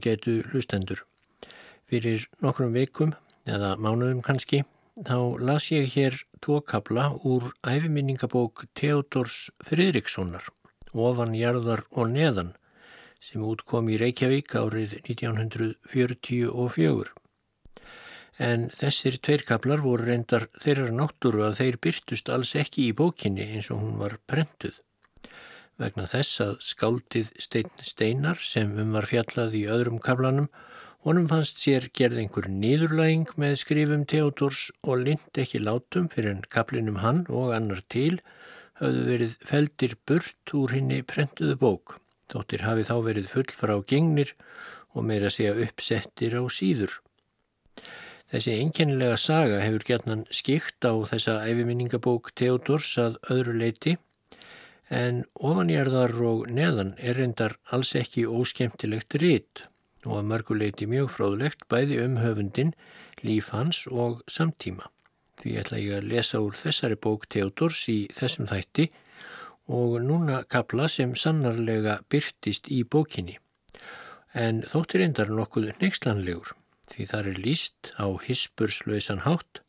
ágætu hlustendur. Fyrir nokkrum vikum, eða mánuðum kannski, þá las ég hér tvo kabla úr æfiminningabók Theodors Fridrikssonar, ofan, jarðar og neðan, sem útkom í Reykjavík árið 1944 en þessir tveir kaplar voru reyndar þeirra náttúru að þeir byrtust alls ekki í bókinni eins og hún var prentuð. Vegna þess að skáldið Steinn Steinar sem um var fjallað í öðrum kaplanum, honum fannst sér gerð einhver nýðurlæging með skrifum Theodors og lind ekki látum fyrir en kaplinum hann og annar til hafðu verið feldir burt úr henni prentuðu bók. Þóttir hafi þá verið full frá gengnir og meira segja uppsettir á síður. Þessi einkennilega saga hefur gætnan skikt á þessa æfiminningabók Theodors að öðru leiti en ofanjarðar og neðan er reyndar alls ekki óskemtilegt rít og að mörguleiti mjög fróðlegt bæði um höfundin, líf hans og samtíma. Því ætla ég að lesa úr þessari bók Theodors í þessum þætti og núna kapla sem sannarlega byrtist í bókinni. En þóttir reyndar nokkuð neykslanlegur því þar er líst á hisspurslausan hátt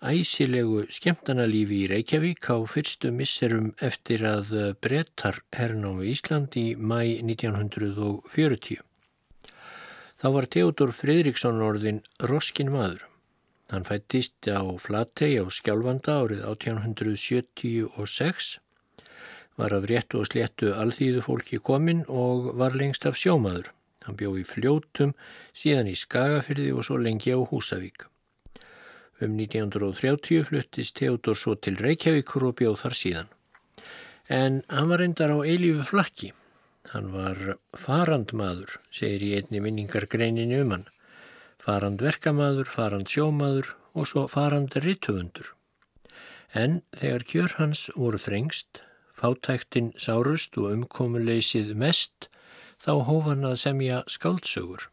æsilegu skemmtanalífi í Reykjavík á fyrstu misserum eftir að brettar hernámi Ísland í mæ 1940. Þá var Theodor Fridriksson orðin Roskin maður. Hann fættist á Flatei á Skjálfanda árið 1876, var af réttu og sléttu alþýðu fólki kominn og var lengst af sjómaður. Hann bjó í fljótum, síðan í Skagafyrði og svo lengi á Húsavík. Um 1930 fluttist Theodor svo til Reykjavíkur og bjóð þar síðan. En hann var endar á eilífu flakki. Hann var farandmaður, segir í einni minningargreininu um hann. Farandverkamaður, farand sjómaður og svo farand rittufundur. En þegar kjör hans voru þrengst, fátæktinn sárust og umkomuleysið mest, þá hóf hann að semja skáldsögur.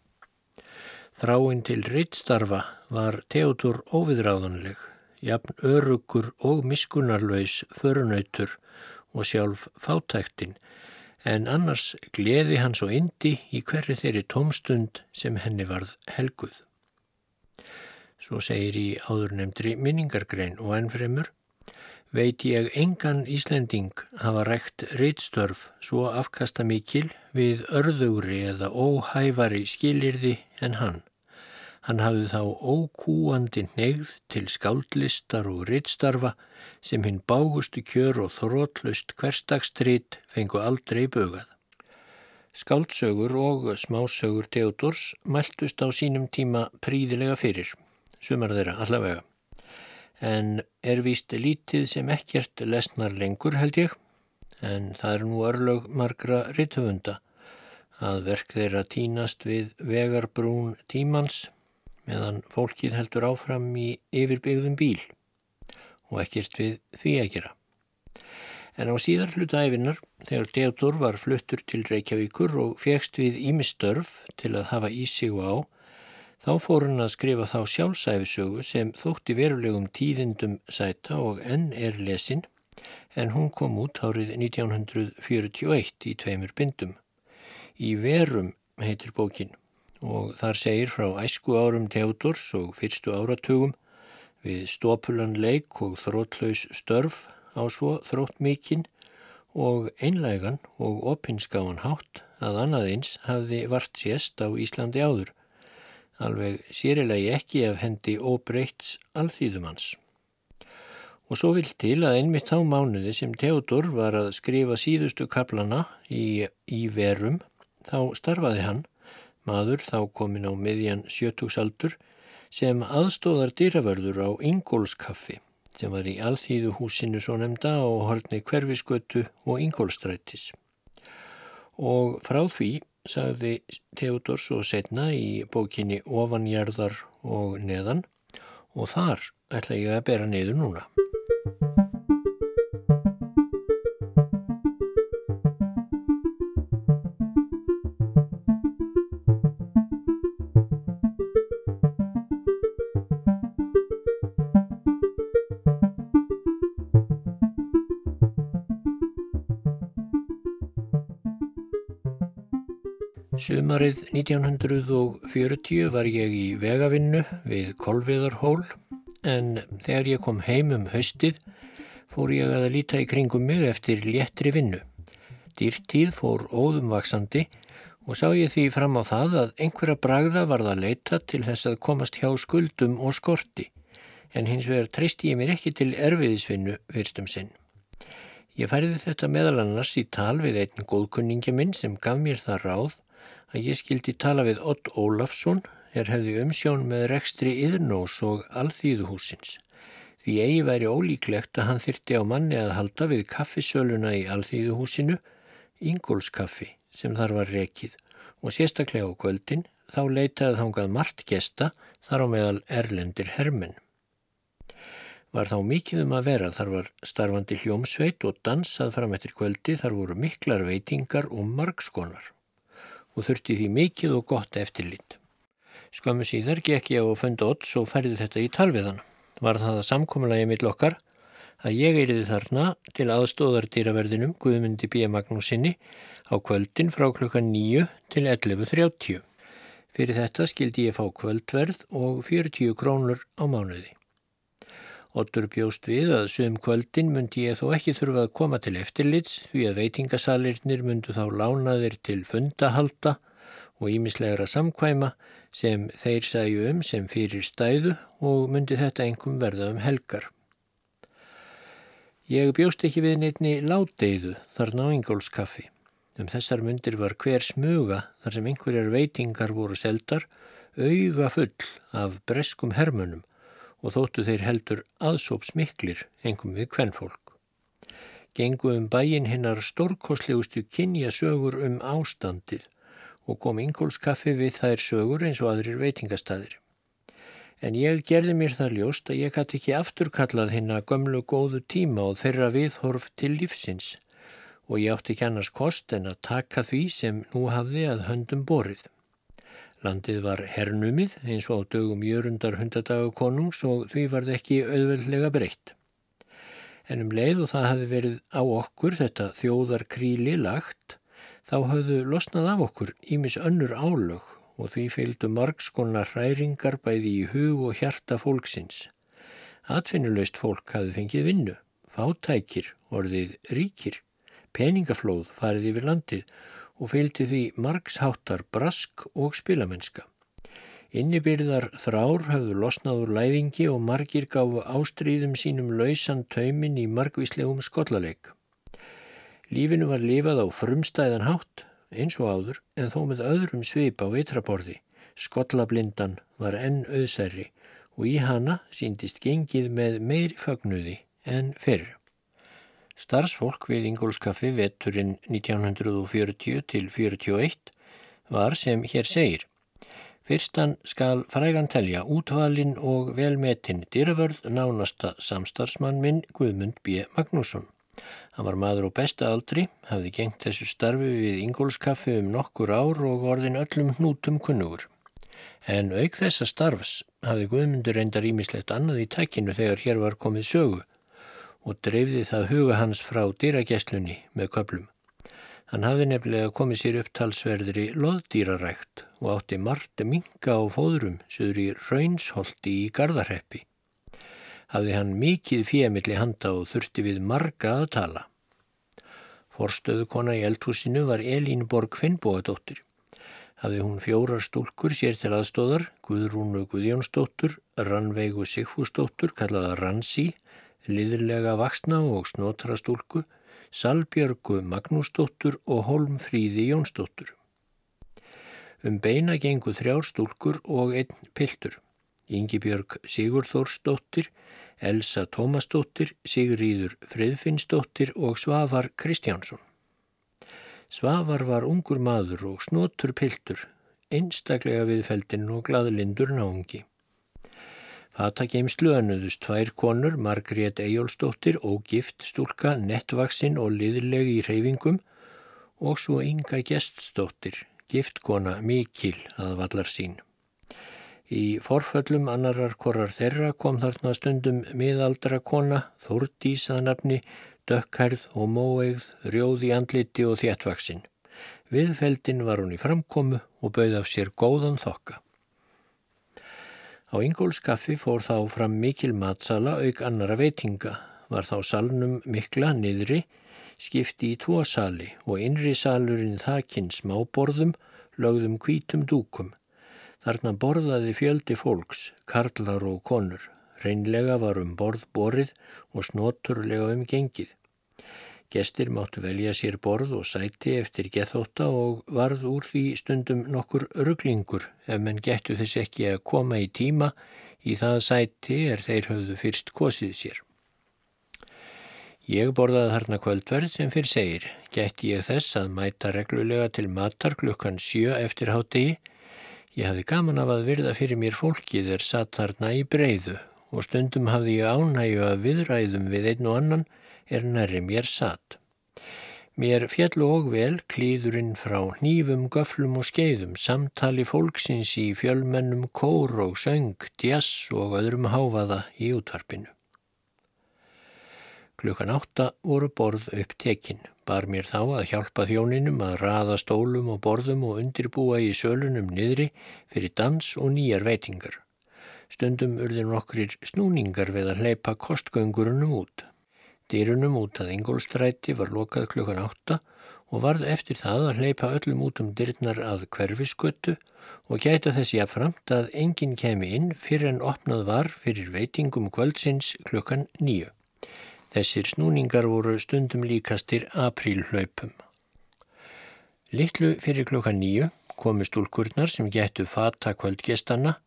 Þráinn til reittstarfa var Theodor óviðráðanleg, jafn örugur og miskunarlaus förunautur og sjálf fátæktin, en annars gleði hann svo indi í hverju þeirri tómstund sem henni varð helguð. Svo segir í áðurnemdri minningargrein og ennfremur veit ég engan Íslending hafa rægt reitstörf svo afkasta mikil við örðugri eða óhæfari skilirði en hann. Hann hafði þá ókúandi neyð til skáldlistar og reitstarfa sem hinn bágustu kjör og þrótlust hversdagstritt fengu aldrei bögað. Skáldsögur og smásögur Theodors mæltust á sínum tíma príðilega fyrir, sumar þeirra allavega en er víst lítið sem ekkert lesnar lengur held ég, en það er nú örlög margra ritthöfunda að verk þeirra tínast við vegarbrún tímans meðan fólkið heldur áfram í yfirbyggðum bíl. Og ekkert við því að gera. En á síðar hluta æfinar, þegar Theodor var fluttur til Reykjavíkur og fegst við ímistörf til að hafa í sig á, Þá fór hann að skrifa þá sjálfsæfisögu sem þótti verulegum tíðindum sæta og enn er lesin en hún kom út árið 1941 í tveimur bindum. Í verum heitir bókin og þar segir frá æsku árum Teodors og fyrstu áratugum við stopulan leik og þrótlaus störf á svo þrótt mikinn og einlægan og opinskáan hátt að annað eins hafði vart sést á Íslandi áður alveg sérilegi ekki af hendi óbreyts alþýðumanns. Og svo vil til að einmitt þá mánuði sem Theodor var að skrifa síðustu kaplana í, í verum, þá starfaði hann, maður þá komin á miðjan sjötugsaldur, sem aðstóðar dýravörður á Ingólskaffi, sem var í alþýðuhúsinu svo nefnda og hortni hverfiskötu og Ingólstrætis. Og frá því sagði Theodor svo setna í bókinni Ofanjarðar og neðan og þar ætla ég að bera niður núna. Sumarið 1940 var ég í vegavinnu við Kolviðarhól en þegar ég kom heim um haustið fór ég að líta í kringum mig eftir léttri vinnu. Dýrtíð fór óðumvaksandi og sá ég því fram á það að einhverja bragða varða að leita til þess að komast hjá skuldum og skorti en hins vegar treysti ég mér ekki til erfiðisvinnu fyrstum sinn. Ég færiði þetta meðal annars í tal við einn góðkunningi minn sem gaf mér það ráð að ég skildi tala við Ott Ólafsson er hefði umsjón með rekstri yðurnós og alþýðuhúsins. Því eigi væri ólíklegt að hann þyrti á manni að halda við kaffisöluna í alþýðuhúsinu, Ingólskaffi sem þar var rekið og sérstaklega á kvöldin þá leitaði þángað margt gesta þar á meðal erlendir hermenn. Var þá mikið um að vera þar var starfandi hljómsveit og dansað fram eftir kvöldi þar voru miklar veitingar og margskonar og þurfti því mikið og gott eftirlit. Skömmu síðar gekk ég á að funda odds og færði þetta í talviðan. Var það að samkominlega ég mitt lokkar að ég eiriði þarna til aðstóðardýraverðinum Guðmundi B. Magnúsinni á kvöldin frá klukka 9 til 11.30. Fyrir þetta skildi ég fá kvöldverð og 40 krónur á mánuði. Otur bjóst við að sögum kvöldin myndi ég þó ekki þurfa að koma til eftirlits því að veitingasalirnir myndu þá lánaðir til fundahalda og ímislegra samkvæma sem þeir sæju um sem fyrir stæðu og myndi þetta engum verða um helgar. Ég bjóst ekki við neittni láteiðu þar náingólskaffi. Um þessar myndir var hver smuga þar sem einhverjar veitingar voru seldar auga full af breskum hermunum og þóttu þeir heldur aðsóps miklir engum við kvennfólk. Gengu um bæin hinnar stórkoslegustu kynja sögur um ástandið og kom ingólskaffi við þær sögur eins og aðrir veitingastæðir. En ég gerði mér það ljóst að ég gæti ekki afturkallað hinn að gömlu góðu tíma og þeirra viðhorf til lífsins og ég átti ekki annars kost en að taka því sem nú hafði að höndum borið. Landið var hernumið eins og á dögum jörundar hundadagakonungs og því var það ekki auðveldlega breytt. En um leið og það hafi verið á okkur þetta þjóðar kríli lagt, þá hafðu losnað af okkur ímis önnur álög og því fylgdu margskonar hræringar bæði í hug og hjarta fólksins. Atfinnuleust fólk hafði fengið vinnu, fátækir, orðið ríkir, peningaflóð farið yfir landið og fylgdi því margsháttar brask og spilamennska. Innibyrðar þrár hafðu losnað úr læðingi og margir gáfu ástríðum sínum lausan taumin í margvíslegum skollaleik. Lífinu var lifað á frumstæðan hátt eins og áður en þó með öðrum svip á vitraborði. Skollablindan var enn auðsærri og í hana síndist gengið með meiri fagnuði en fyrr. Starfsfólk við Ingólskaffi veturinn 1940 til 41 var sem hér segir. Fyrstan skal frægan telja útvalin og velmetinn dyrravörð nánasta samstarfsmann minn Guðmund B. Magnússon. Hann var maður og besta aldri, hafði gengt þessu starfi við Ingólskaffi um nokkur ár og orðin öllum hnútum kunnugur. En auk þessa starfs hafði Guðmundur reyndar ímislegt annað í tækinu þegar hér var komið sögu og dreifði það huga hans frá dýragesslunni með köplum. Hann hafði nefnilega komið sér upp talsverðri loðdýrarækt og átti margt minga á fóðrum söður í raunsholti í gardarheppi. Hafði hann mikið fjemilli handa og þurfti við marga að tala. Forstöðukona í eldhúsinu var Elín Borg Finnbóadóttir. Hafði hún fjórar stúlkur sér til aðstóðar, Guðrúnu Guðjónsdóttur, Rannveigu Sigfúsdóttur, kallaða Ransi, liðlega vaksna og snotra stúlku, Salbjörgu Magnúsdóttur og Holmfríði Jónsdóttur. Um beina gengu þrjár stúlkur og einn piltur. Yngibjörg Sigurþórsdóttir, Elsa Tómasdóttir, Sigríður Friðfinnsdóttir og Svavar Kristjánsson. Svavar var ungur maður og snotur piltur, einstaklega viðfeldinn og gladlindur náungi. Fatageimslu önnuðust tvær konur, Margrét Ejjólfsdóttir, ógift stúlka, nettvaksinn og liðleg í reyfingum og svo Inga Gestsdóttir, giftkona mikil að vallar sín. Í forföllum annarar korrar þeirra kom þarna stundum miðaldra kona, þórdísaðnafni, dökkhærð og móeigð, rjóði andliti og þjættvaksin. Viðfeldin var hún í framkomu og bauð af sér góðan þokka. Á Ingólskaffi fór þá fram mikil matsala auk annara veitinga. Var þá salnum mikla niðri, skipti í tvo sali og innri salurinn þakinn smáborðum, lögðum kvítum dúkum. Þarna borðaði fjöldi fólks, karlar og konur. Reynlega var um borð borið og snoturlega um gengið. Gestir máttu velja sér borð og sæti eftir gethóta og varð úr því stundum nokkur rugglingur ef menn gettu þess ekki að koma í tíma í það sæti er þeir höfðu fyrst kosið sér. Ég borðaði þarna kvöldverð sem fyrr segir. Gætti ég þess að mæta reglulega til matar klukkan sjö eftir hátegi. Ég hafði gaman af að virða fyrir mér fólkið er satt þarna í breyðu og stundum hafði ég ánægju að viðræðum við einn og annan er næri mér satt. Mér fjall og vel klíðurinn frá hnífum, göflum og skeiðum, samtali fólksins í fjölmennum kór og söng, djass og öðrum háfaða í útvarpinu. Klukkan átta voru borð upp tekinn. Bar mér þá að hjálpa þjóninum að raða stólum og borðum og undirbúa í sölunum niðri fyrir dans og nýjar veitingar. Stundum urðin okkur snúningar við að hleypa kostgöngurunum út. Dýrunum út að Ingólstræti var lokað klukkan átta og varð eftir það að hleypa öllum út um dyrnar að hverfiskötu og gæta þessi afframt að enginn kemi inn fyrir en opnað var fyrir veitingum kvöldsins klukkan nýju. Þessir snúningar voru stundum líkastir aprílhlaupum. Littlu fyrir klukkan nýju komu stúlkurnar sem getu fata kvöldgestanna,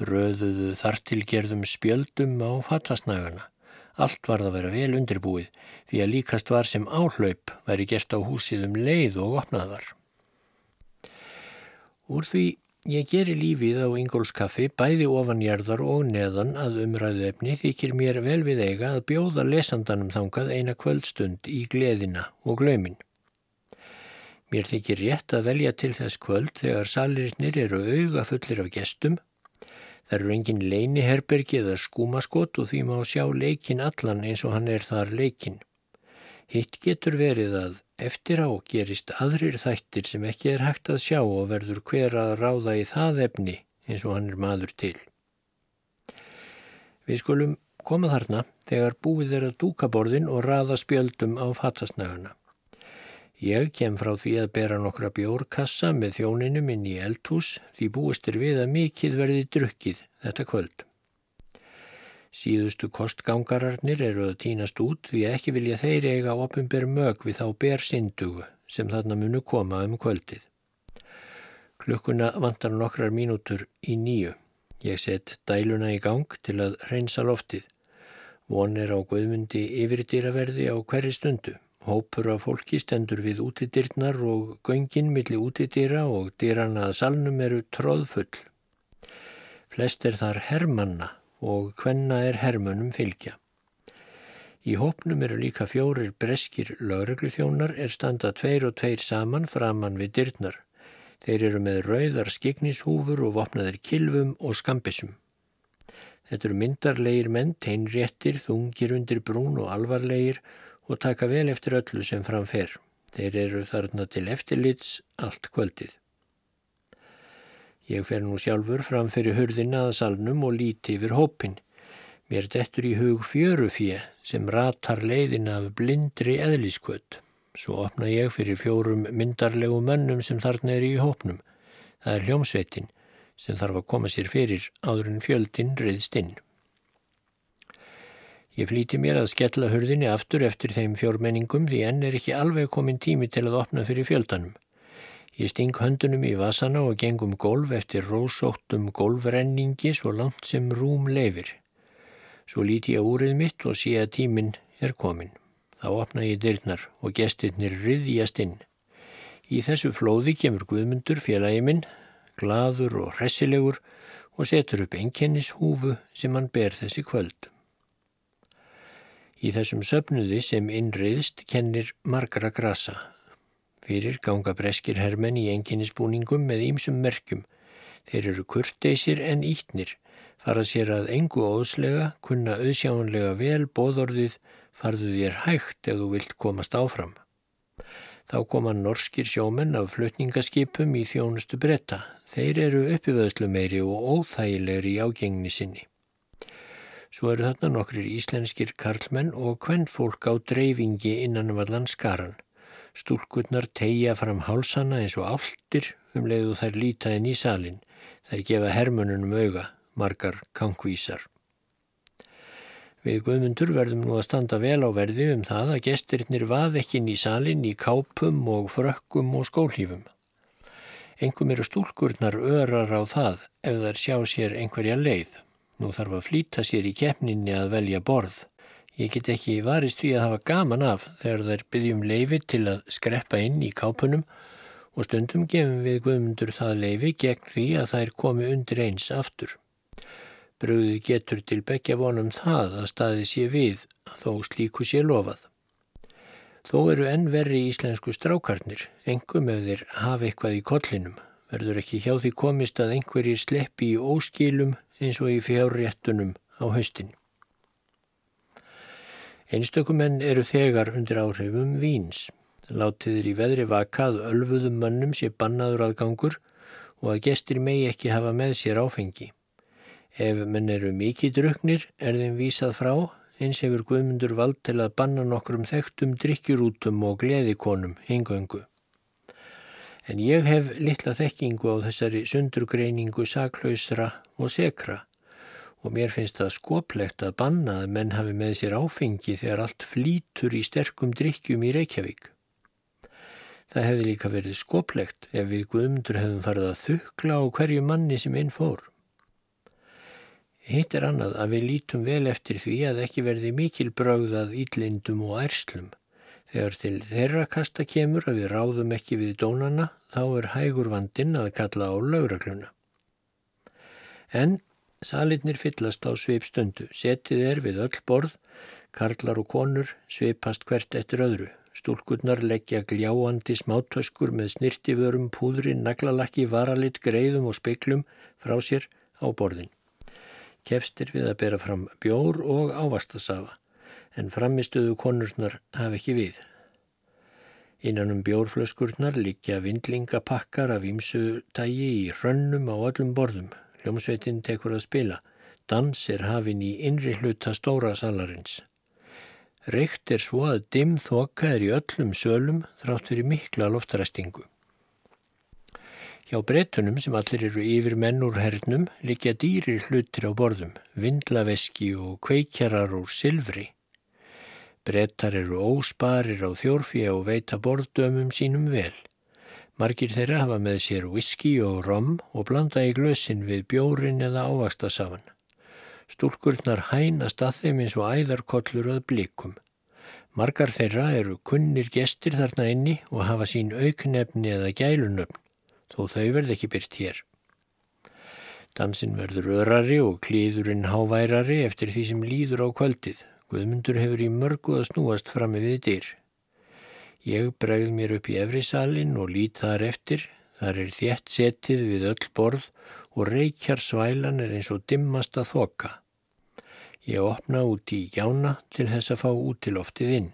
röðuðu þartilgerðum spjöldum á fatasnagana. Allt var það að vera vel undirbúið því að líkast var sem áhlaup væri gert á húsið um leið og opnað var. Úr því ég geri lífið á Ingólskaffi bæði ofanjarðar og neðan að umræðu efni þykir mér vel við eiga að bjóða lesandanum þangað eina kvöldstund í gleðina og glömin. Mér þykir rétt að velja til þess kvöld þegar salirinnir eru auga fullir af gestum Það eru engin leiniherbergi eða skúmaskott og því má sjá leikin allan eins og hann er þar leikin. Hitt getur verið að eftir á gerist aðrir þættir sem ekki er hægt að sjá og verður hver að ráða í það efni eins og hann er maður til. Við skulum koma þarna þegar búið er að dúka borðin og raða spjöldum á fatasnagana. Ég kem frá því að bera nokkra bjórkassa með þjóninum inn í eldhús því búist er við að mikið verði drukkið þetta kvöld. Síðustu kostgangararnir eru að týnast út því ekki vilja þeir eiga ofinber mög við þá ber syndugu sem þarna munu koma um kvöldið. Klukkuna vantar nokkrar mínútur í nýju. Ég set dæluna í gang til að reynsa loftið. Von er á guðmundi yfirdýraverði á hverju stundu. Hópur af fólki stendur við útidyrnar og göngin millir útidýra og dýrana að salnum eru tróðfull. Flest er þar hermanna og hvenna er hermunum fylgja. Í hópnum eru líka fjórir breskir lögregluþjónar er standa tveir og tveir saman framann við dyrnar. Þeir eru með rauðar skiknishúfur og vopnaðir kilvum og skambisum. Þetta eru myndarlegir menn, teinréttir, þungir undir brún og alvarlegir og taka vel eftir öllu sem framfer. Þeir eru þarna til eftirlits allt kvöldið. Ég fer nú sjálfur fram fyrir hurðina að salnum og líti yfir hópin. Mér dettur í hug fjörufjö sem ratar leiðin af blindri eðliskvöld. Svo opna ég fyrir fjórum myndarlegu mönnum sem þarna er í hópnum. Það er hljómsveitin sem þarf að koma sér fyrir áður en fjöldin reyðst inn. Ég flíti mér að skella hurðinni aftur eftir þeim fjórmenningum því enn er ekki alveg komin tími til að opna fyrir fjöldanum. Ég sting höndunum í vasana og gengum golf eftir rósóttum golfrenningi svo langt sem rúm leifir. Svo líti ég úrið mitt og sé að tíminn er komin. Þá opna ég dyrnar og gestirnir riðjast inn. Í þessu flóði kemur Guðmundur félagi minn, gladur og hressilegur og setur upp einkennishúfu sem hann ber þessi kvöld. Í þessum söpnuði sem innriðst kennir margra grasa. Fyrir ganga breskir hermenn í enginnisbúningum með ímsum merkjum. Þeir eru kurteisir en ítnir, fara sér að engu óðslega, kunna auðsjánlega vel bóðorðið, farðu þér hægt ef þú vilt komast áfram. Þá koma norskir sjómenn af flutningaskipum í þjónustu bretta. Þeir eru uppivöðslu meiri og óþægilegri í ágengni sinni. Svo eru þarna nokkrir íslenskir karlmenn og kvennfólk á dreifingi innan um allan skaran. Stúlkurnar tegja fram hálsana eins og áltir um leiðu þær lítaðin í salin. Þær gefa hermununum auga, margar kankvísar. Við guðmundur verðum nú að standa vel á verði um það að gestirinnir vað ekki inn í salin í kápum og frökkum og skólífum. Engum eru stúlkurnar örar á það ef þær sjá sér einhverja leið. Nú þarf að flýta sér í keppninni að velja borð. Ég get ekki varist því að hafa gaman af þegar þær byggjum leifi til að skreppa inn í kápunum og stundum gefum við guðmundur það leifi gegn því að þær komi undir eins aftur. Bröðið getur til begja vonum það að staði sé við þó slíku sé lofað. Þó eru enn verri íslensku strákarnir, engum ef þeir hafa eitthvað í kollinum. Verður ekki hjá því komist að einhverjir sleppi í óskilum eins og í fjárréttunum á haustin. Einstökumenn eru þegar undir áhrifum víns. Látiður í veðri vakað ölfuðum mannum sé bannaður aðgangur og að gestir megi ekki hafa með sér áfengi. Ef menn eru mikið druknir er þeim vísað frá, eins hefur Guðmundur vald til að banna nokkrum þekktum drikkjurútum og gleðikonum hingöngu. En ég hef litla þekkingu á þessari sundurgreiningu saklausra og sekra og mér finnst það skoplegt að banna að menn hafi með sér áfengi þegar allt flýtur í sterkum drikkjum í Reykjavík. Það hefði líka verið skoplegt ef við Guðmundur hefðum farið að þukla á hverju manni sem einn fór. Hitt er annað að við lítum vel eftir því að ekki verði mikil brögðað íllindum og ærslum. Þegar til þeirra kasta kemur að við ráðum ekki við dónana þá er hægur vandin að kalla á laugrakluna. En salitnir fyllast á sveip stundu, setið er við öll borð, karlar og konur sveipast hvert eftir öðru. Stúlkurnar leggja gljáandi smátöskur með snirtiförum, púðri, naglalakki, varalit, greiðum og speiklum frá sér á borðin kefstir við að bera fram bjór og ávastasafa, en framistuðu konurnar hafi ekki við. Innan um bjórflöskurnar líkja vindlingapakkar af ímsutægi í hrönnum á öllum borðum. Hljómsveitin tekur að spila. Dans er hafin í innri hluta stóra salarins. Reykt er svo að dimm þoka er í öllum sölum þrátt fyrir mikla loftaræstingu. Hjá brettunum sem allir eru yfir menn úr hernum likja dýrir hlutir á borðum, vindlaveski og kveikjarar úr silfri. Brettar eru ósparir á þjórfi og veita borðdömum sínum vel. Margir þeirra hafa með sér whisky og rom og blanda í glösin við bjórin eða ávastasafan. Stúlkurnar hænast að þeim eins og æðarkollur að blikum. Margar þeirra eru kunnir gestir þarna inni og hafa sín auknefni eða gælunöfn þó þau verð ekki byrt hér. Dansin verður öðrari og klíðurinn háværari eftir því sem líður á kvöldið. Guðmundur hefur í mörgu að snúast fram með dyr. Ég bregð mér upp í efrisalinn og lít þar eftir. Þar er þétt setið við öll borð og reykjar svælan er eins og dimmast að þoka. Ég opna út í jána til þess að fá út til oftið inn.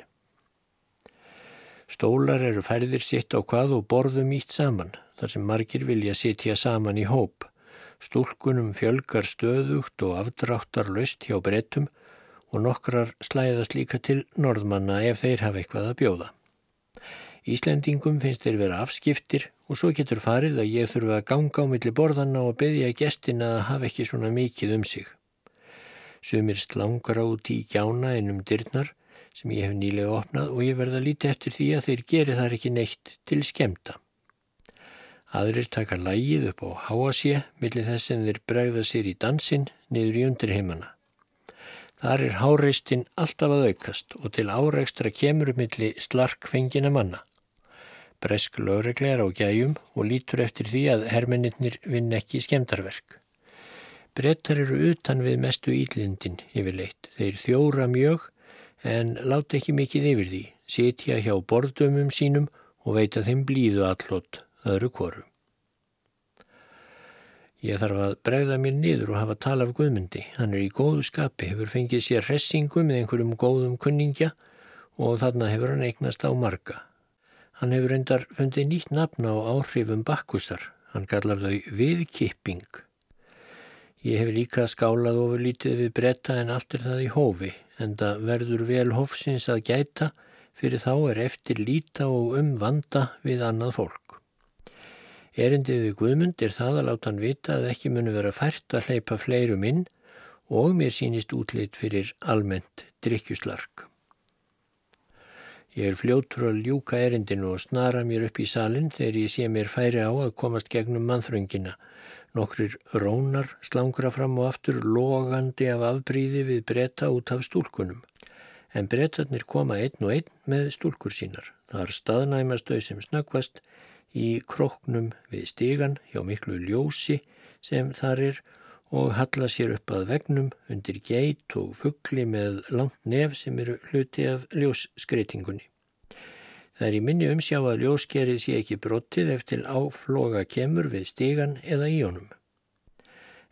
Stólar eru færðir sitt á hvað og borðum ítt saman þar sem margir vilja sitja saman í hóp. Stúlkunum fjölgar stöðugt og afdráttar löst hjá brettum og nokkrar slæðast líka til norðmanna ef þeir hafa eitthvað að bjóða. Íslendingum finnst þeir vera afskiptir og svo getur farið að ég þurfa að ganga á milli borðanna og beðja gestina að hafa ekki svona mikið um sig. Sumir slangar át í gjána ennum dyrnar sem ég hef nýlega opnað og ég verða lítið eftir því að þeir geri þar ekki neitt til skemta. Aðrir taka lægið upp á háasé millir þess sem þeir bregða sér í dansinn niður í undirheimana. Þar er háreistinn alltaf að aukast og til áreikstra kemur um milli slarkfengina manna. Bresk lögreglegar á gæjum og lítur eftir því að hermennir vinn ekki skemdarverk. Brettar eru utan við mestu ílindin yfirleitt. Þeir þjóra mjög en láta ekki mikið yfir því, sitja hjá borðdömum sínum og veita þeim blíðu allot öðru koru. Ég þarf að bregða mér niður og hafa tala af Guðmundi. Hann er í góðu skapi, hefur fengið sér hressingu með einhverjum góðum kunningja og þarna hefur hann eignast á marga. Hann hefur reyndar fundið nýtt nafn á áhrifum bakkusar. Hann kallar þau viðkipping. Ég hef líka skálað ofur lítið við bretta en allt er það í hófi, en það verður vel hófsins að gæta fyrir þá er eftir líta og umvanda við annað fólk. Erindið við Guðmund er það að láta hann vita að ekki munu vera fært að hleypa fleirum inn og mér sínist útlitt fyrir almennt drikkjuslark. Ég er fljóttur að ljúka erindinu og snara mér upp í salin þegar ég sé mér færi á að komast gegnum mannþröngina. Nokkrir rónar slangra fram og aftur logandi af afbríði við breyta út af stúlkunum. En breytarnir koma einn og einn með stúlkur sínar. Það er staðnæmast þau sem snakvast í kroknum við stígan hjá miklu ljósi sem þar er og halla sér upp að vegnum undir geit og fuggli með langt nef sem eru hluti af ljósskreitingunni. Það er í minni umsjá að ljóskerið sé ekki brottið eftir áfloga kemur við stígan eða í honum.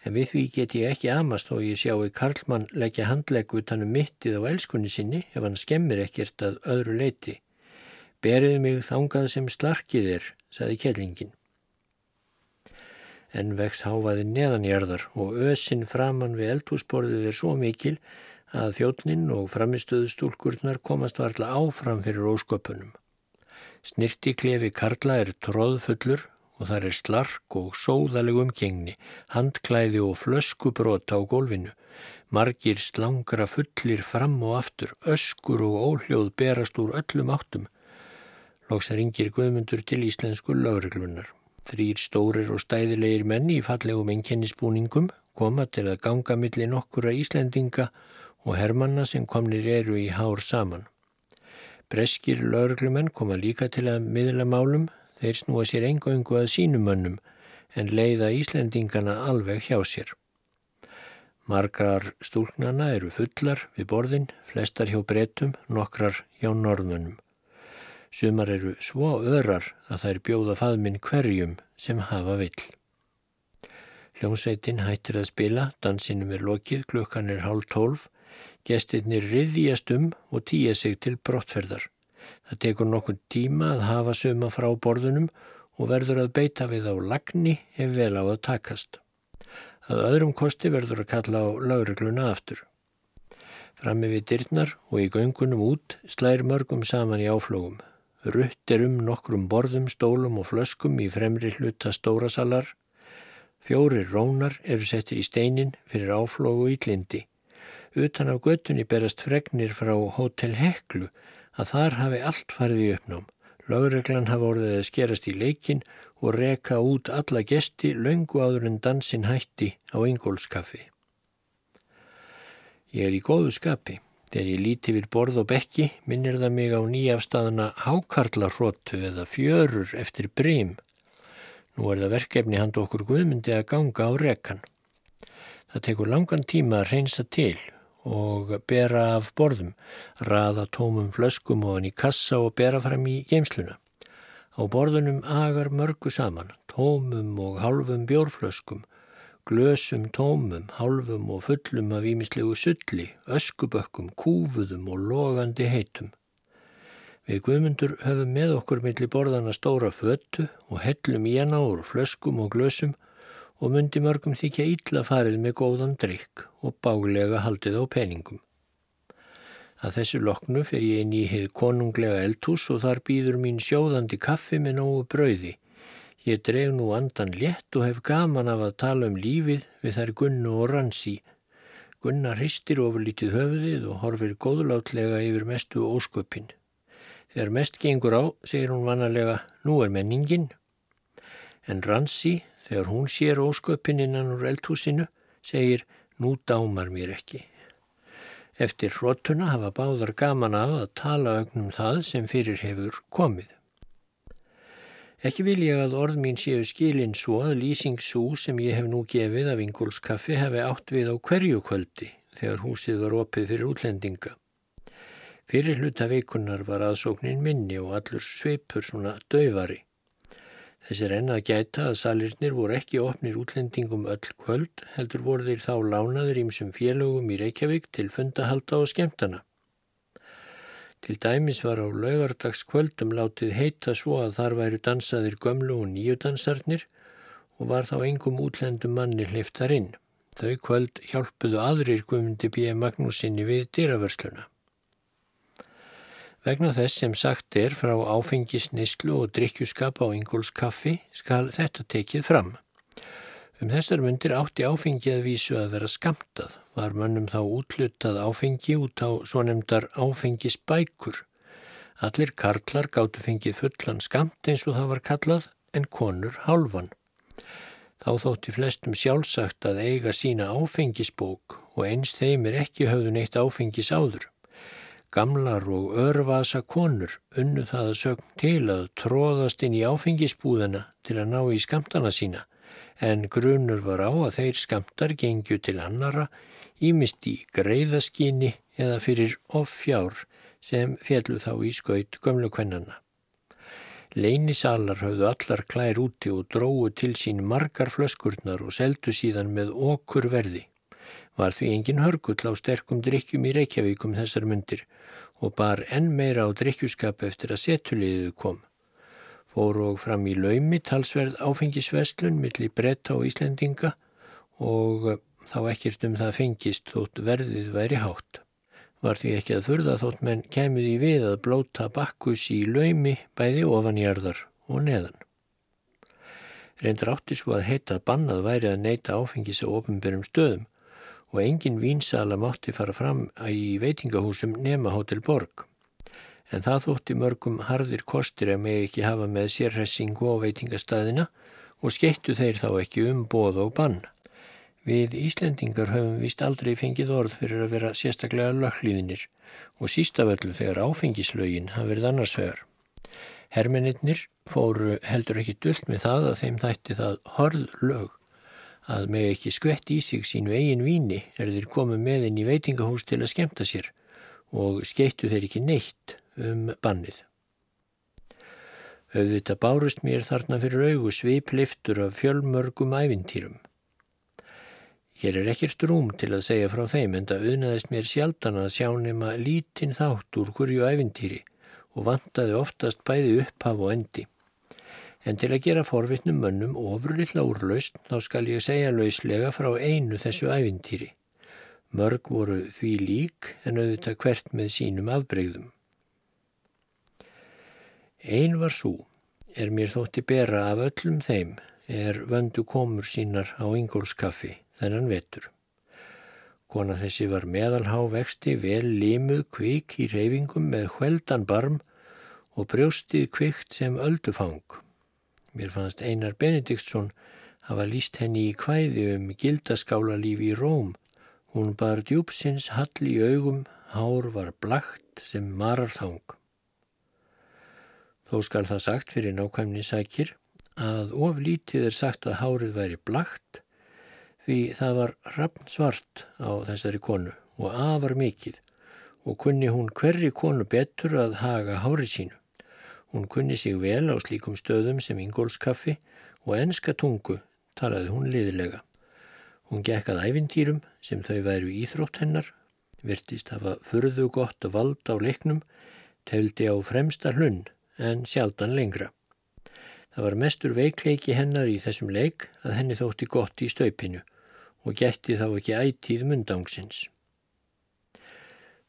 En við því get ég ekki amast og ég sjáu Karlmann leggja handlegg utanum mittið á elskunni sinni ef hann skemmir ekkert að öðru leiti. Berið mig þangað sem slarkið er, saði kellingin en vex háfaði neðanjarðar og ösinn framann við eldhúsborðið er svo mikil að þjóttnin og framistöðu stúlkurnar komast varla áfram fyrir ósköpunum. Snirti klefi Karla er tróðfullur og þar er slark og sóðaleg umgengni, handklæði og flöskubrót á gólfinu. Margir slangra fullir fram og aftur, öskur og óhljóð berast úr öllum áttum. Lóks yngir guðmundur til íslensku lögreglunar. Þrýr stórir og stæðilegir menni í fallegum enkennisbúningum koma til að ganga millir nokkura Íslendinga og hermanna sem komnir eru í hár saman. Breskir laurglumenn koma líka til að miðla málum, þeir snúa sér engöngu að sínumönnum en leiða Íslendingana alveg hjá sér. Margar stúlnana eru fullar við borðin, flestar hjá brettum, nokkrar hjá norðmönnum. Sumar eru svo öðrar að þær bjóða faðminn hverjum sem hafa vill. Hljómsveitin hættir að spila, dansinum er lokið, klukkan er hálf tólf, gestirnir riðjast um og týja sig til brottferðar. Það tekur nokkur tíma að hafa suma frá borðunum og verður að beita við á lagni ef vel á að takast. Að öðrum kosti verður að kalla á laurugluna aftur. Frammi við dyrnar og í göngunum út slær mörgum saman í áflógum. Rutt er um nokkrum borðum, stólum og flöskum í fremri hluta stórasalar. Fjóri rónar eru settir í steinin fyrir áflógu ítlindi. Utan af göttunni berast fregnir frá Hotel Heklu að þar hafi allt farið í uppnám. Lágreglan hafa orðið að skerast í leikin og reka út alla gesti löngu áður en dansin hætti á Ingólskaffi. Ég er í góðu skapi. Þegar ég líti við borð og bekki minnir það mig á nýjafstæðana hákarlarróttu eða fjörur eftir brím. Nú er það verkefni hand okkur guðmyndi að ganga á rekan. Það tekur langan tíma að reynsa til og bera af borðum, raða tómum flöskum og hann í kassa og bera fram í geimsluna. Á borðunum agar mörgu saman, tómum og halvum bjórflöskum, glösum tómum, hálfum og fullum af ímislegu sulli, öskubökkum, kúfuðum og logandi heitum. Við guðmundur höfum með okkur millir borðana stóra föttu og hellum í hana úr flöskum og glösum og myndi mörgum þykja ítla farið með góðan drikk og bálega haldið á peningum. Að þessu loknu fer ég inn í heið konunglega eldhús og þar býður mín sjóðandi kaffi með nógu brauði Ég dreg nú andan létt og hef gaman af að tala um lífið við þær Gunnu og Ransi. Gunna hristir ofurlítið höfuðið og horfir góðlátlega yfir mestu ósköpinn. Þegar mest gengur á, segir hún vanalega, nú er menningin. En Ransi, þegar hún sér ósköpinn innan úr eldhúsinu, segir, nú dámar mér ekki. Eftir hróttuna hafa báðar gaman af að tala ögnum það sem fyrir hefur komið. Ekki vil ég að orð mín séu skilin svo að lýsingssú sem ég hef nú gefið af Ingólskaffi hefi átt við á hverju kvöldi þegar húsið var opið fyrir útlendinga. Fyrir hluta veikunar var aðsóknin minni og allur sveipur svona döfari. Þessir enna gæta að salirnir voru ekki opnir útlendingum öll kvöld heldur voru þeir þá lánaður ímsum félögum í Reykjavík til fundahalda og skemtana. Til dæmis var á laugardagskvöldum látið heita svo að þar væru dansaðir gömlu og nýju dansarnir og var þá engum útlendum manni hliftar inn. Þau kvöld hjálpuðu aðrir Guðmundi B. Magnúsinni við dýravörsluna. Vegna þess sem sagt er frá áfengisnislu og drikkjuskap á Ingólskaffi skal þetta tekið fram. Um þessar myndir átti áfengi að vísu að vera skamtað, var mönnum þá útlutað áfengi út á svo nefndar áfengisbækur. Allir karlar gáttu fengið fullan skamt eins og það var kallað en konur hálfan. Þá þótti flestum sjálfsagt að eiga sína áfengisbók og eins þeim er ekki höfðun eitt áfengis áður. Gamlar og örvasa konur unnu það að sögn til að tróðast inn í áfengisbúðana til að ná í skamtana sína en grunur var á að þeir skamtar gengju til annara ímist í greiðaskinni eða fyrir offjár sem fjallu þá í skaut gömlu kvennana. Leinisalar höfðu allar klær úti og dróðu til sín margar flöskurnar og seldu síðan með okkur verði. Var því engin hörgull á sterkum drikkjum í Reykjavíkum þessar myndir og bar enn meira á drikkjuskap eftir að setuliðið kom fóru og fram í laumi talsverð áfengisvestlun millir bretta og Íslendinga og eh, þá ekkert um það fengist þótt verðið væri hátt. Var því ekki að furða þótt menn kemur í við að blóta bakkus í laumi bæði ofanjarðar og neðan. Reyndar átti svo að heita að bannað væri að neyta áfengis á ofinbyrjum stöðum og engin vínsala mátti fara fram í veitingahúsum nema Hotel Borg en það þótti mörgum harðir kostir að með ekki hafa með sérhessingu á veitingastæðina og skeittu þeir þá ekki um bóð og bann. Við Íslendingar höfum vist aldrei fengið orð fyrir að vera sérstaklega löghlýðinir og sístaföllu þegar áfengislaugin hafi verið annarsvegar. Hermeninnir fóru heldur ekki dullt með það að þeim þætti það horð lög að með ekki skvett í sig sínu eigin víni er þeir komið með inn í veitingahús til að skemta sér og skeittu þeir ekki neitt um bannið. Auðvitað bárust mér þarna fyrir augu svipliftur af fjölmörgum ævintýrum. Hér er ekkert rúm til að segja frá þeim en það auðnaðist mér sjaldan að sjá nema lítinn þátt úr hverju ævintýri og vantaði oftast bæði upphaf og endi. En til að gera forvittnum mönnum ofurlilla úrlaust þá skal ég segja lauslega frá einu þessu ævintýri. Mörg voru því lík en auðvitað hvert með sínum afbreyðum. Einn var svo, er mér þótti bera af öllum þeim, er vöndu komur sínar á Ingólskaffi þennan vetur. Kona þessi var meðalhá vexti, vel limuð kvik í reyfingum með hveldan barm og brjóstið kvikt sem öldufang. Mér fannst Einar Benediktsson hafa líst henni í kvæði um gildaskálalífi í Róm. Hún bar djúpsins hall í augum, hár var blagt sem mararþang. Þó skal það sagt fyrir nákvæmni sækir að oflítið er sagt að hárið væri blagt því það var rappn svart á þessari konu og afar mikið og kunni hún hverri konu betur að haga hárið sínu. Hún kunni sig vel á slíkum stöðum sem ingólskaffi og enska tungu talaði hún liðilega. Hún gekkað æfintýrum sem þau væru íþrótt hennar, virtist hafa furðu gott vald á leiknum, teldi á fremsta hlunn en sjaldan lengra. Það var mestur veikleiki hennar í þessum leik að henni þótti gott í staupinu og gætti þá ekki ætíð mundangsins.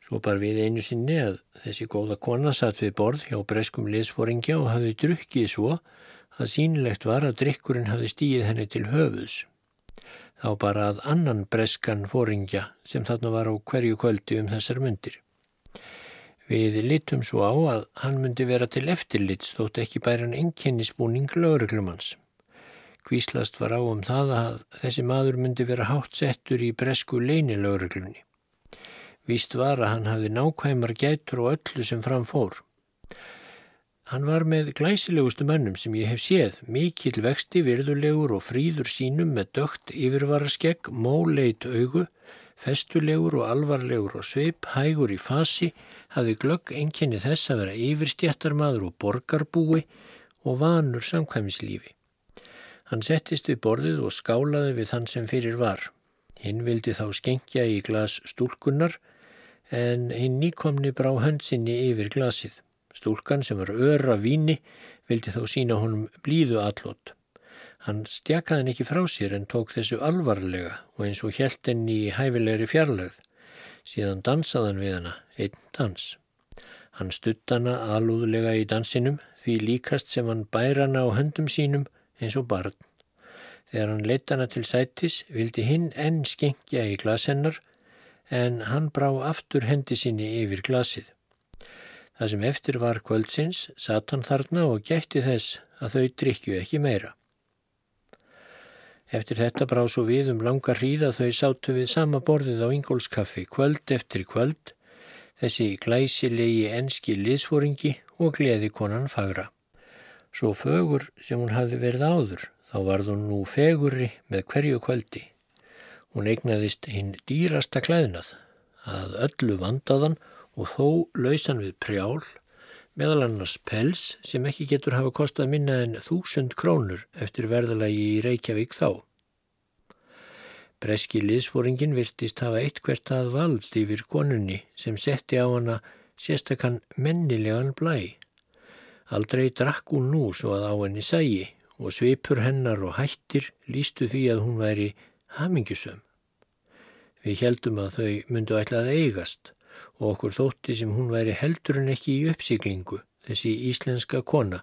Svo bar við einu sinni að þessi góða kona satt við borð hjá breskum liðsforingja og hafði drukkið svo að sínilegt var að drikkurinn hafði stíð henni til höfuðs. Þá bara að annan breskan foringja sem þarna var á hverju kvöldi um þessar myndir. Við litum svo á að hann myndi vera til eftirlits þótt ekki bæran enginnisbúning lögreglumans. Kvíslast var á um það að þessi maður myndi vera hátt settur í bresku leini lögreglunni. Víst var að hann hafði nákvæmar gætur og öllu sem framfór. Hann var með glæsilegustu mönnum sem ég hef séð, mikill vexti, virðulegur og fríður sínum með dögt yfirvaraskegg, móleit augu, festulegur og alvarlegur og sveip, hægur í fasi, hafði glögg enginni þess að vera yfirstjættarmadur og borgarbúi og vanur samkvæmislífi. Hann settist við borðið og skálaði við þann sem fyrir var. Hinn vildi þá skengja í glas stúlkunnar en hinn nýkomni brá höndsinni yfir glasið. Stúlkan sem var öra víni vildi þó sína honum blíðu allot. Hann stjakaði henn ekki frá sér en tók þessu alvarlega og eins og hjælt henni í hæfilegri fjarlögð. Síðan dansaðan við hana, einn dans. Hann stutt hana alúðlega í dansinum því líkast sem hann bæra hana á höndum sínum eins og barn. Þegar hann leitt hana til sætis vildi hinn enn skengja í glasennar en hann brá aftur hendi sinni yfir glasið. Það sem eftir var kvöldsins satt hann þarna og gætti þess að þau drikju ekki meira. Eftir þetta brá svo við um langa hríð að þau sátu við sama borðið á Ingólskaffi kvöld eftir kvöld, þessi glæsilegi enski liðsfóringi og gleði konan fagra. Svo fögur sem hún hafði verið áður, þá varð hún nú fegurri með hverju kvöldi. Hún eignaðist hinn dýrasta klæðnað, að öllu vandaðan og þó lausan við prjál, meðal annars pels sem ekki getur hafa kostað minna en þúsund krónur eftir verðalagi í Reykjavík þá. Breski liðsfóringin virtist hafa eitt hvert að vald yfir konunni sem setti á hana sérstakann mennilegan blæ. Aldrei drakk hún nú svo að á henni sægi og svipur hennar og hættir lístu því að hún væri hamingjusum. Við heldum að þau myndu ætlað eigast og okkur þótti sem hún væri heldur en ekki í uppsiklingu, þessi íslenska kona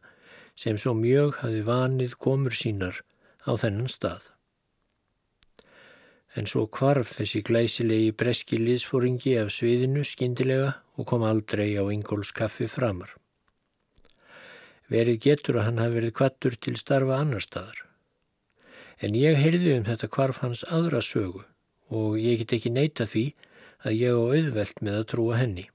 sem svo mjög hafi vanið komur sínar á þennan stað. En svo kvarf þessi glæsilegi breski liðsfóringi af sviðinu skindilega og kom aldrei á Ingólskaffi framar. Verið getur að hann hafi verið kvattur til starfa annar staðar. En ég heyrði um þetta kvarf hans aðra sögu og ég get ekki neyta því að ég á auðvelt með að trúa henni.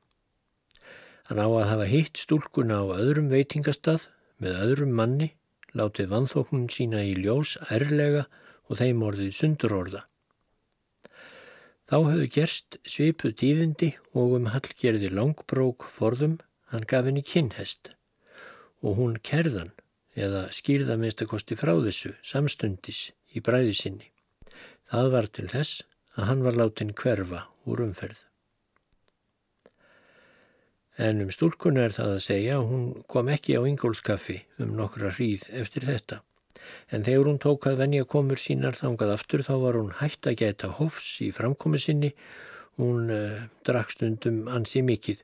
Hann á að hafa hitt stúlkuna á öðrum veitingastað með öðrum manni, látið vanþóknun sína í ljós ærlega og þeim orðið sundurorða. Þá höfðu gerst svipuð tíðindi og um hallgerði langbrók forðum hann gaf henni kinnhest og hún kerðan eða skýrða minnstakosti frá þessu samstundis í bræði sinni. Það var til þess að hann var látin hverfa úr umferð. En um stúlkuna er það að segja að hún kom ekki á Ingólskaffi um nokkra hríð eftir þetta. En þegar hún tók að venja komur sínar þangað aftur þá var hún hægt að geta hofs í framkomi sinni. Hún uh, drakk stundum ansi mikið,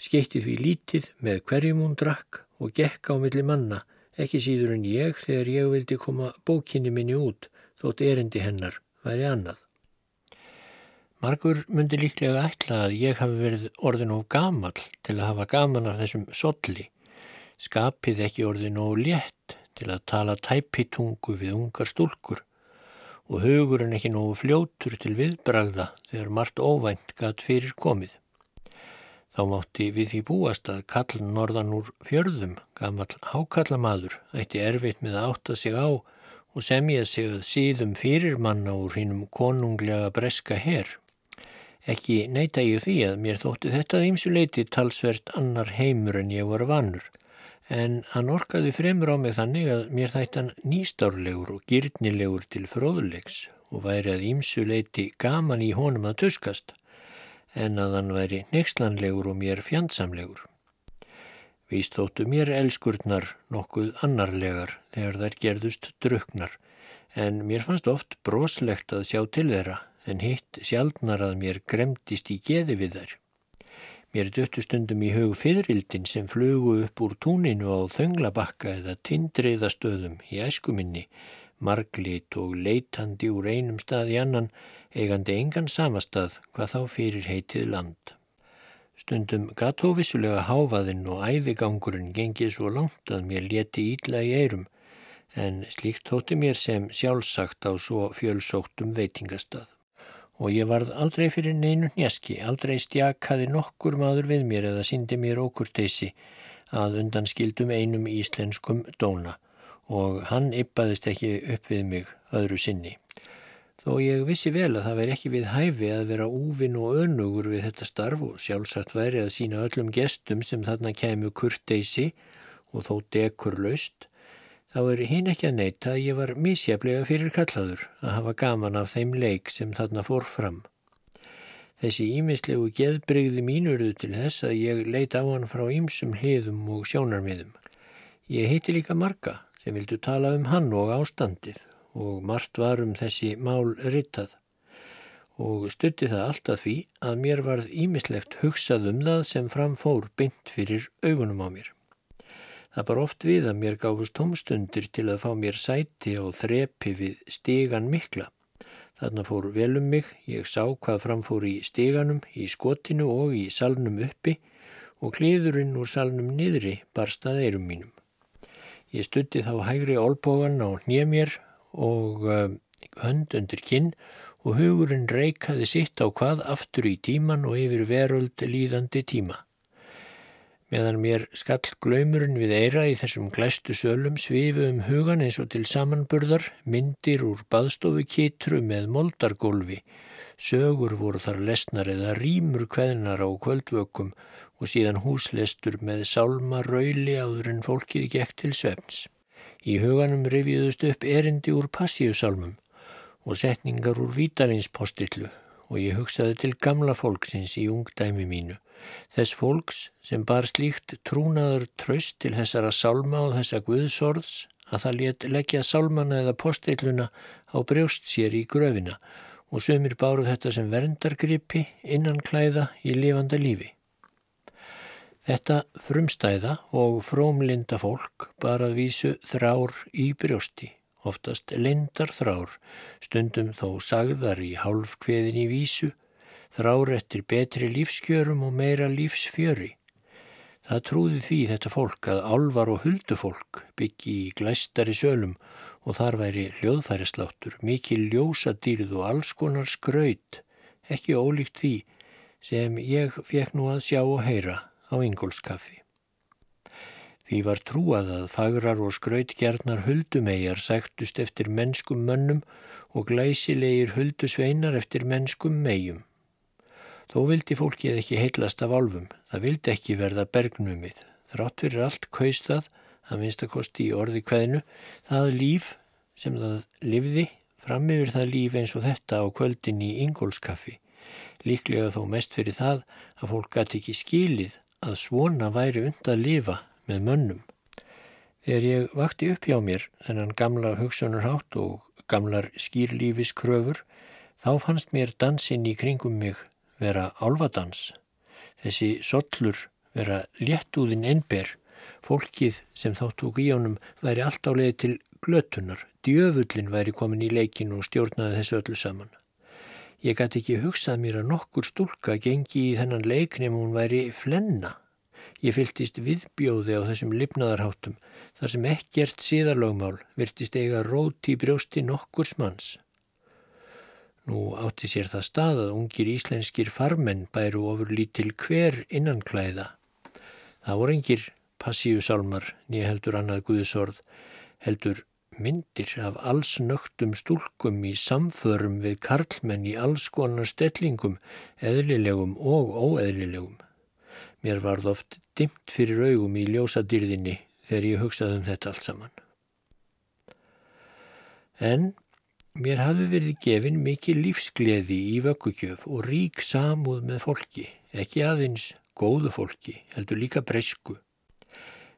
skeitti því lítið með hverjum hún drakk og gekk á milli manna, ekki síður en ég þegar ég vildi koma bókinni minni út þótt erindi hennar væri annað. Margur myndi líklega ætla að ég hafi verið orðin of gamal til að hafa gaman af þessum solli, skapið ekki orðin of létt til að tala tæpitungu við ungar stúlkur og hugurinn ekki nógu fljótur til viðbragða þegar margt óvænt gatt fyrir komið. Þá mátti við því búast að kall norðan úr fjörðum, gamal hákallamadur, ætti erfitt með að átta sig á og semja sig að síðum fyrir manna úr hinnum konunglega breska herr. Ekki neyta ég því að mér þótti þetta ímsuleiti talsvert annar heimur en ég var vannur, en hann orkaði fremur á mig þannig að mér þættan nýstárlegur og gyrnilegur til fróðulegs og væri að ímsuleiti gaman í honum að tuskast, en að hann væri nexlanlegur og mér fjandsamlegur. Víst þóttu mér elskurnar nokkuð annarlegar þegar þær gerðust druknar, en mér fannst oft broslegt að sjá til þeirra en hitt sjálfnar að mér gremdist í geði við þær. Mér döttu stundum í hug fyririldin sem flugu upp úr túninu á þönglabakka eða tindriðastöðum í æskuminni, marglit og leitandi úr einum stað í annan, eigandi engan samastað hvað þá fyrir heitið land. Stundum gatóvissulega háfaðinn og æðigangurinn gengið svo langt að mér leti ídla í eirum, en slíkt þótti mér sem sjálfsagt á svo fjölsóttum veitingastað og ég varð aldrei fyrir neinu njaski, aldrei stjakaði nokkur maður við mér eða syndi mér okkurteysi að undan skildum einum íslenskum dóna og hann yppaðist ekki upp við mig öðru sinni. Þó ég vissi vel að það veri ekki við hæfi að vera úvinn og önugur við þetta starf og sjálfsagt væri að sína öllum gestum sem þarna kemur kurteysi og þó dekur laust þá er hinn ekki að neyta að ég var misjaflega fyrir kallaður að hafa gaman af þeim leik sem þarna fór fram. Þessi ímislegu geðbrygði mínurðu til þess að ég leit á hann frá ýmsum hliðum og sjónarmiðum. Ég heiti líka Marga sem vildu tala um hann og ástandið og margt var um þessi mál rittað og stutti það alltaf því að mér varð ímislegt hugsað um það sem framfór bynd fyrir augunum á mér. Það bar oft við að mér gáfust tómstundir til að fá mér sæti og þrepi við stegan mikla Þarna fór vel um mig, ég sá hvað framfór í steganum, í skotinu og í salnum uppi og klíðurinn úr salnum niðri barstað eirum mínum. Ég stutti þá hægri olbógan á hnjemjör og uh, hönd undir kinn og hugurinn reikaði sitt á hvað aftur í tíman og yfir veröld líðandi tíma. Meðan mér skall glaumurinn við eira í þessum glæstu sölum svifu um hugan eins og til samanburðar, myndir úr baðstofu kitru með moldargólfi. Sögur voru þar lesnar eða rýmur kveðnar á kvöldvökum og síðan húslestur með sálma rauli áður en fólkið gekk til svefns. Í huganum reviðust upp erindi úr passíusálmum og setningar úr vítarinspostitlu og ég hugsaði til gamla fólksins í ungdæmi mínu þess fólks sem bar slíkt trúnaður tröst til þessara sálma og þessa guðsorðs að það létt leggja sálmana eða postilluna á brjóst sér í gröfina og sömur báru þetta sem verndargrippi innan klæða í lifanda lífi. Þetta frumstæða og frómlinda fólk bar að vísu þrár í brjósti, oftast lindar þrár, stundum þó sagðar í hálf kveðin í vísu þrár eftir betri lífskjörum og meira lífsfjöri. Það trúði því þetta fólk að álvar og huldufólk byggi í glæstari sölum og þar væri hljóðfærisláttur, mikið ljósadýrð og alls konar skraut, ekki ólíkt því sem ég fekk nú að sjá og heyra á Ingólskaffi. Því var trúað að fagrar og skrautgjarnar huldumegjar sæktust eftir mennskum mönnum og glæsilegir huldusveinar eftir mennskum megjum. Þó vildi fólkið ekki heilast af álfum, það vildi ekki verða bergnumið. Þrátt fyrir allt kaustað, að minnstakosti í orði kveðinu, það líf sem það livði, fram yfir það líf eins og þetta á kvöldin í Ingólskaffi. Líklega þó mest fyrir það að fólk gæti ekki skilið að svona væri und að lifa með mönnum. Þegar ég vakti upp hjá mér þennan gamla hugsunarhátt og gamlar skýrlífiskröfur, þá fannst mér dansinn í kringum mig vera álvadans, þessi sollur vera léttúðin ennber, fólkið sem þá tók í honum væri allt á leiði til glötunar, djöfullin væri komin í leikin og stjórnaði þessu öllu saman. Ég gæti ekki hugsað mér að nokkur stúlka gengi í þennan leiknum hún væri flenna. Ég fyltist viðbjóði á þessum lifnaðarháttum þar sem ekkert síðarlögmál virtist eiga róti í brjósti nokkurs manns. Nú átti sér það stað að ungir íslenskir farmenn bæru ofur lítil hver innanklæða. Það voru engir passíusálmar nýja heldur annað Guðsorð, heldur myndir af alls nögtum stúlkum í samförum við karlmenn í alls konar stellingum, eðlilegum og óeðlilegum. Mér varð oft dimt fyrir augum í ljósadýrðinni þegar ég hugsaði um þetta allt saman. En Mér hafi verið gefin mikið lífsgleði í vöggugjöf og rík samúð með fólki, ekki aðeins góðu fólki, heldur líka bresku.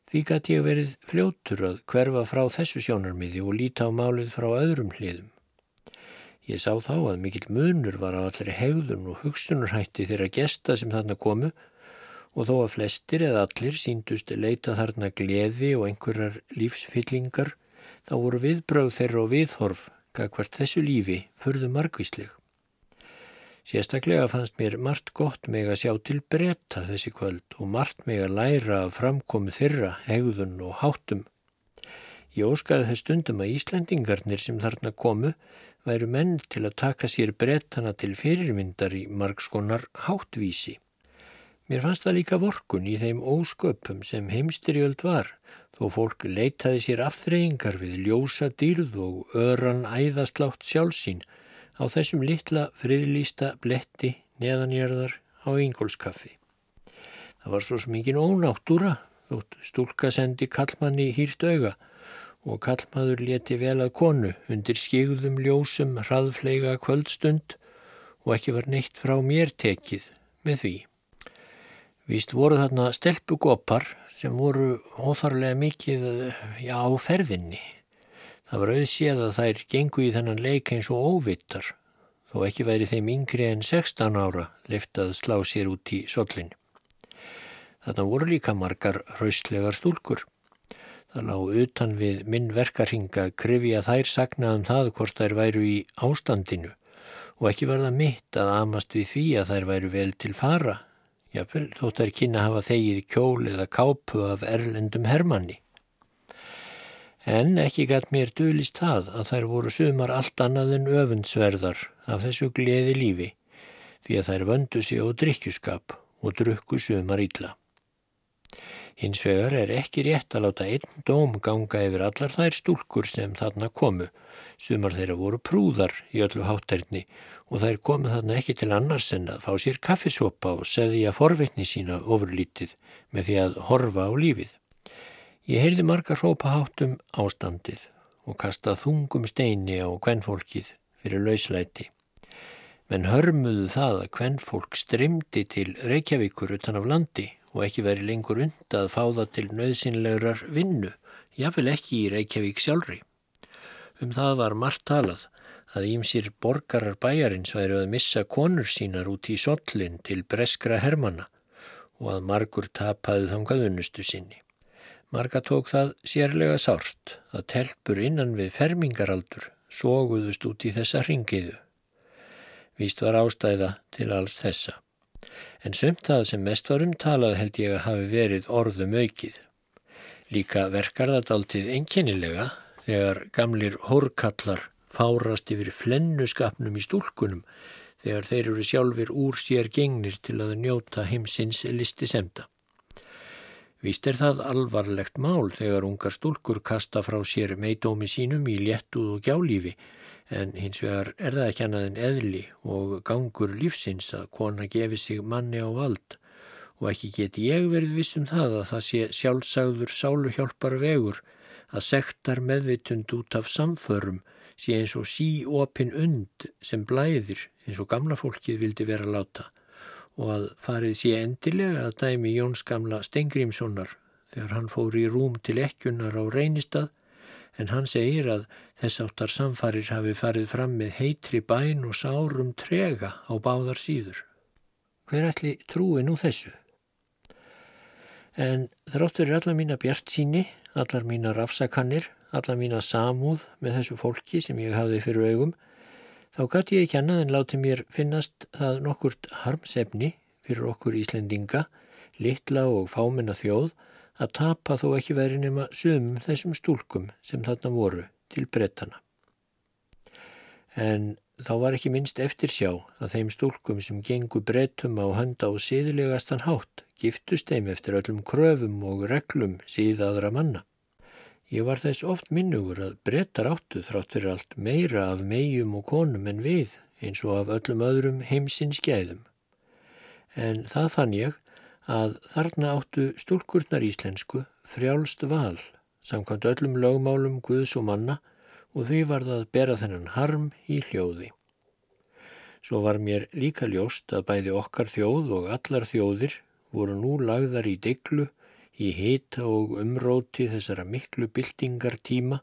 Því gæti ég verið fljóttur að hverfa frá þessu sjónarmiði og líta á málið frá öðrum hliðum. Ég sá þá að mikill munur var á allri hegðun og hugsunarhætti þeirra gesta sem þarna komu og þó að flestir eða allir síndust leita þarna gleði og einhverjar lífsfyllingar þá voru viðbröð þeirra og viðhorf Gagvart þessu lífi förðu margvísleg. Sérstaklega fannst mér margt gott meg að sjá til breyta þessi kvöld og margt meg að læra af framkomu þeirra, hegðun og háttum. Ég óskaði þess stundum að Íslandingarnir sem þarna komu væru menn til að taka sér breytana til fyrirmyndar í margskonar háttvísi. Mér fannst það líka vorkun í þeim ósköpum sem heimstyrjöld var þó fólk leitaði sér afþreyingar við ljósa dýrð og öran æðaslátt sjálfsín á þessum litla friðlýsta bletti neðanjörðar á Ingólskaffi. Það var svo smikinn ónáttúra þótt stúlka sendi kallmanni hýrt auga og kallmaður leti vel að konu undir skigðum ljósum hraðflega kvöldstund og ekki var neitt frá mér tekið með því. Víst voru þarna stelpugopar sem voru óþarlega mikið já, á ferðinni. Það var auðséð að þær gengu í þennan leik eins og óvittar, þó ekki væri þeim yngri en 16 ára liftað slá sér út í sollin. Þarna voru líka margar hraustlegar stúlkur. Það lág utan við minn verkarhinga krifi að þær sagnaðum það hvort þær væru í ástandinu og ekki var það mitt að amast við því að þær væru vel til fara, jáfnvel þótt þær kynna hafa þegið kjól eða kápu af erlendum hermanni. En ekki gæt mér dölist það að þær voru sumar allt annað en öfundsverðar af þessu gleði lífi, því að þær vöndu sig á drikkjuskap og drukku sumar ítla. Hins vegar er ekki rétt að láta einn dóm ganga yfir allar þær stúlkur sem þarna komu. Sumar þeirra voru prúðar í öllu hátterni og þær komu þarna ekki til annars en að fá sér kaffisopa og segja forvitni sína ofurlítið með því að horfa á lífið. Ég heyrði marga hrópa hátum ástandið og kasta þungum steini á kvennfólkið fyrir lauslæti. Menn hörmuðu það að kvennfólk strimdi til Reykjavíkur utan af landi og ekki veri lengur und að fá það til nöðsynlegurar vinnu, jáfnvel ekki í Reykjavík sjálfri. Um það var margt talað að ímsir borgarar bæjarins væri að missa konur sínar út í sollin til breskra hermana og að margur tapaði þangað unnustu sinni. Marga tók það sérlega sárt að telpur innan við fermingaraldur sóguðust út í þessa ringiðu. Víst var ástæða til alls þessa en sumt það sem mest var umtalað held ég að hafi verið orðum aukið. Líka verkar það daltið enkennilega þegar gamlir hórkallar fárast yfir flennuskapnum í stúlkunum þegar þeir eru sjálfur úr sér gengnir til að njóta heimsins listi semta. Vist er það alvarlegt mál þegar ungar stúlkur kasta frá sér meidómi sínum í léttuð og gjálífi en hins vegar er það ekki annað en eðli og gangur lífsins að kona gefi sig manni á vald. Og ekki geti ég verið vissum það að það sé sjálfsagður sáluhjálpar vegur að sektar meðvitund út af samförum sé eins og síopin und sem blæðir eins og gamla fólkið vildi vera láta. Og að farið sé endilega að dæmi Jóns gamla Stengrímssonar þegar hann fór í rúm til ekkunar á reynistað en hann segir að þess áttar samfarir hafi farið fram með heitri bæn og sárum trega á báðar síður. Hver ætli trúi nú þessu? En þráttur er alla mína bjart síni, allar mína rafsakannir, alla mína samúð með þessu fólki sem ég hafði fyrir augum, þá gæti ég ekki annað en láti mér finnast það nokkurt harmsefni fyrir okkur Íslendinga, litla og fámenna þjóð, að tapa þó ekki veri nema sumum þessum stúlkum sem þarna voru til brettana. En þá var ekki minnst eftir sjá að þeim stúlkum sem gengu brettum á handa og síðilegastan hátt giftust þeim eftir öllum kröfum og reglum síðaðra manna. Ég var þess oft minnugur að brettar áttu þrátt fyrir allt meira af megjum og konum en við eins og af öllum öðrum heimsins gæðum. En það fann ég að þarna áttu stúlkurnar íslensku frjálst val samkvæmt öllum lögmálum Guðs og manna og því var það að bera þennan harm í hljóði. Svo var mér líka ljóst að bæði okkar þjóð og allar þjóðir voru nú lagðar í deglu í hita og umróti þessara miklu byltingar tíma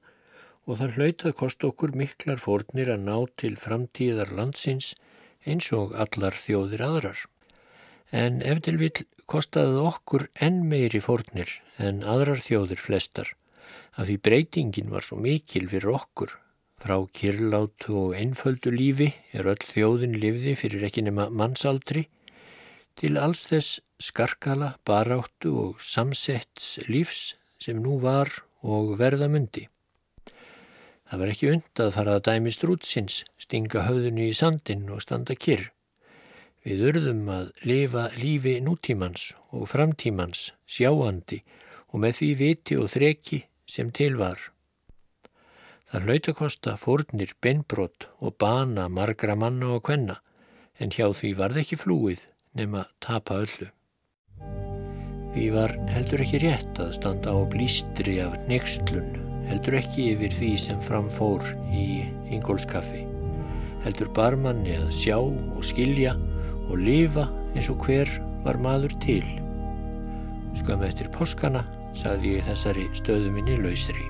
og það hlautað kost okkur miklar fórnir að ná til framtíðar landsins eins og allar þjóðir aðrar. En ef til vil kostaði okkur enn meiri fórnir en aðrar þjóðir flestar að því breytingin var svo mikil fyrir okkur. Frá kyrlátu og einföldu lífi er öll þjóðin lifði fyrir ekki nema mannsaldri til alls þess skarkala, baráttu og samsetts lífs sem nú var og verða myndi. Það var ekki und að fara að dæmi strútsins, stinga höfðinu í sandin og standa kyrr. Við urðum að lifa lífi nútímans og framtímans, sjáandi og með því viti og þreki sem til var. Það hlaut að kosta fórnir, beinbrott og bana margra manna og kvenna, en hjá því varð ekki flúið nema tapa öllu. Því var heldur ekki rétt að standa á blístri af nextlun, heldur ekki yfir því sem framfór í Ingólskaffi heldur barmanni að sjá og skilja og lifa eins og hver var maður til. Skömmu eftir páskana sagði ég þessari stöðu minni lausri.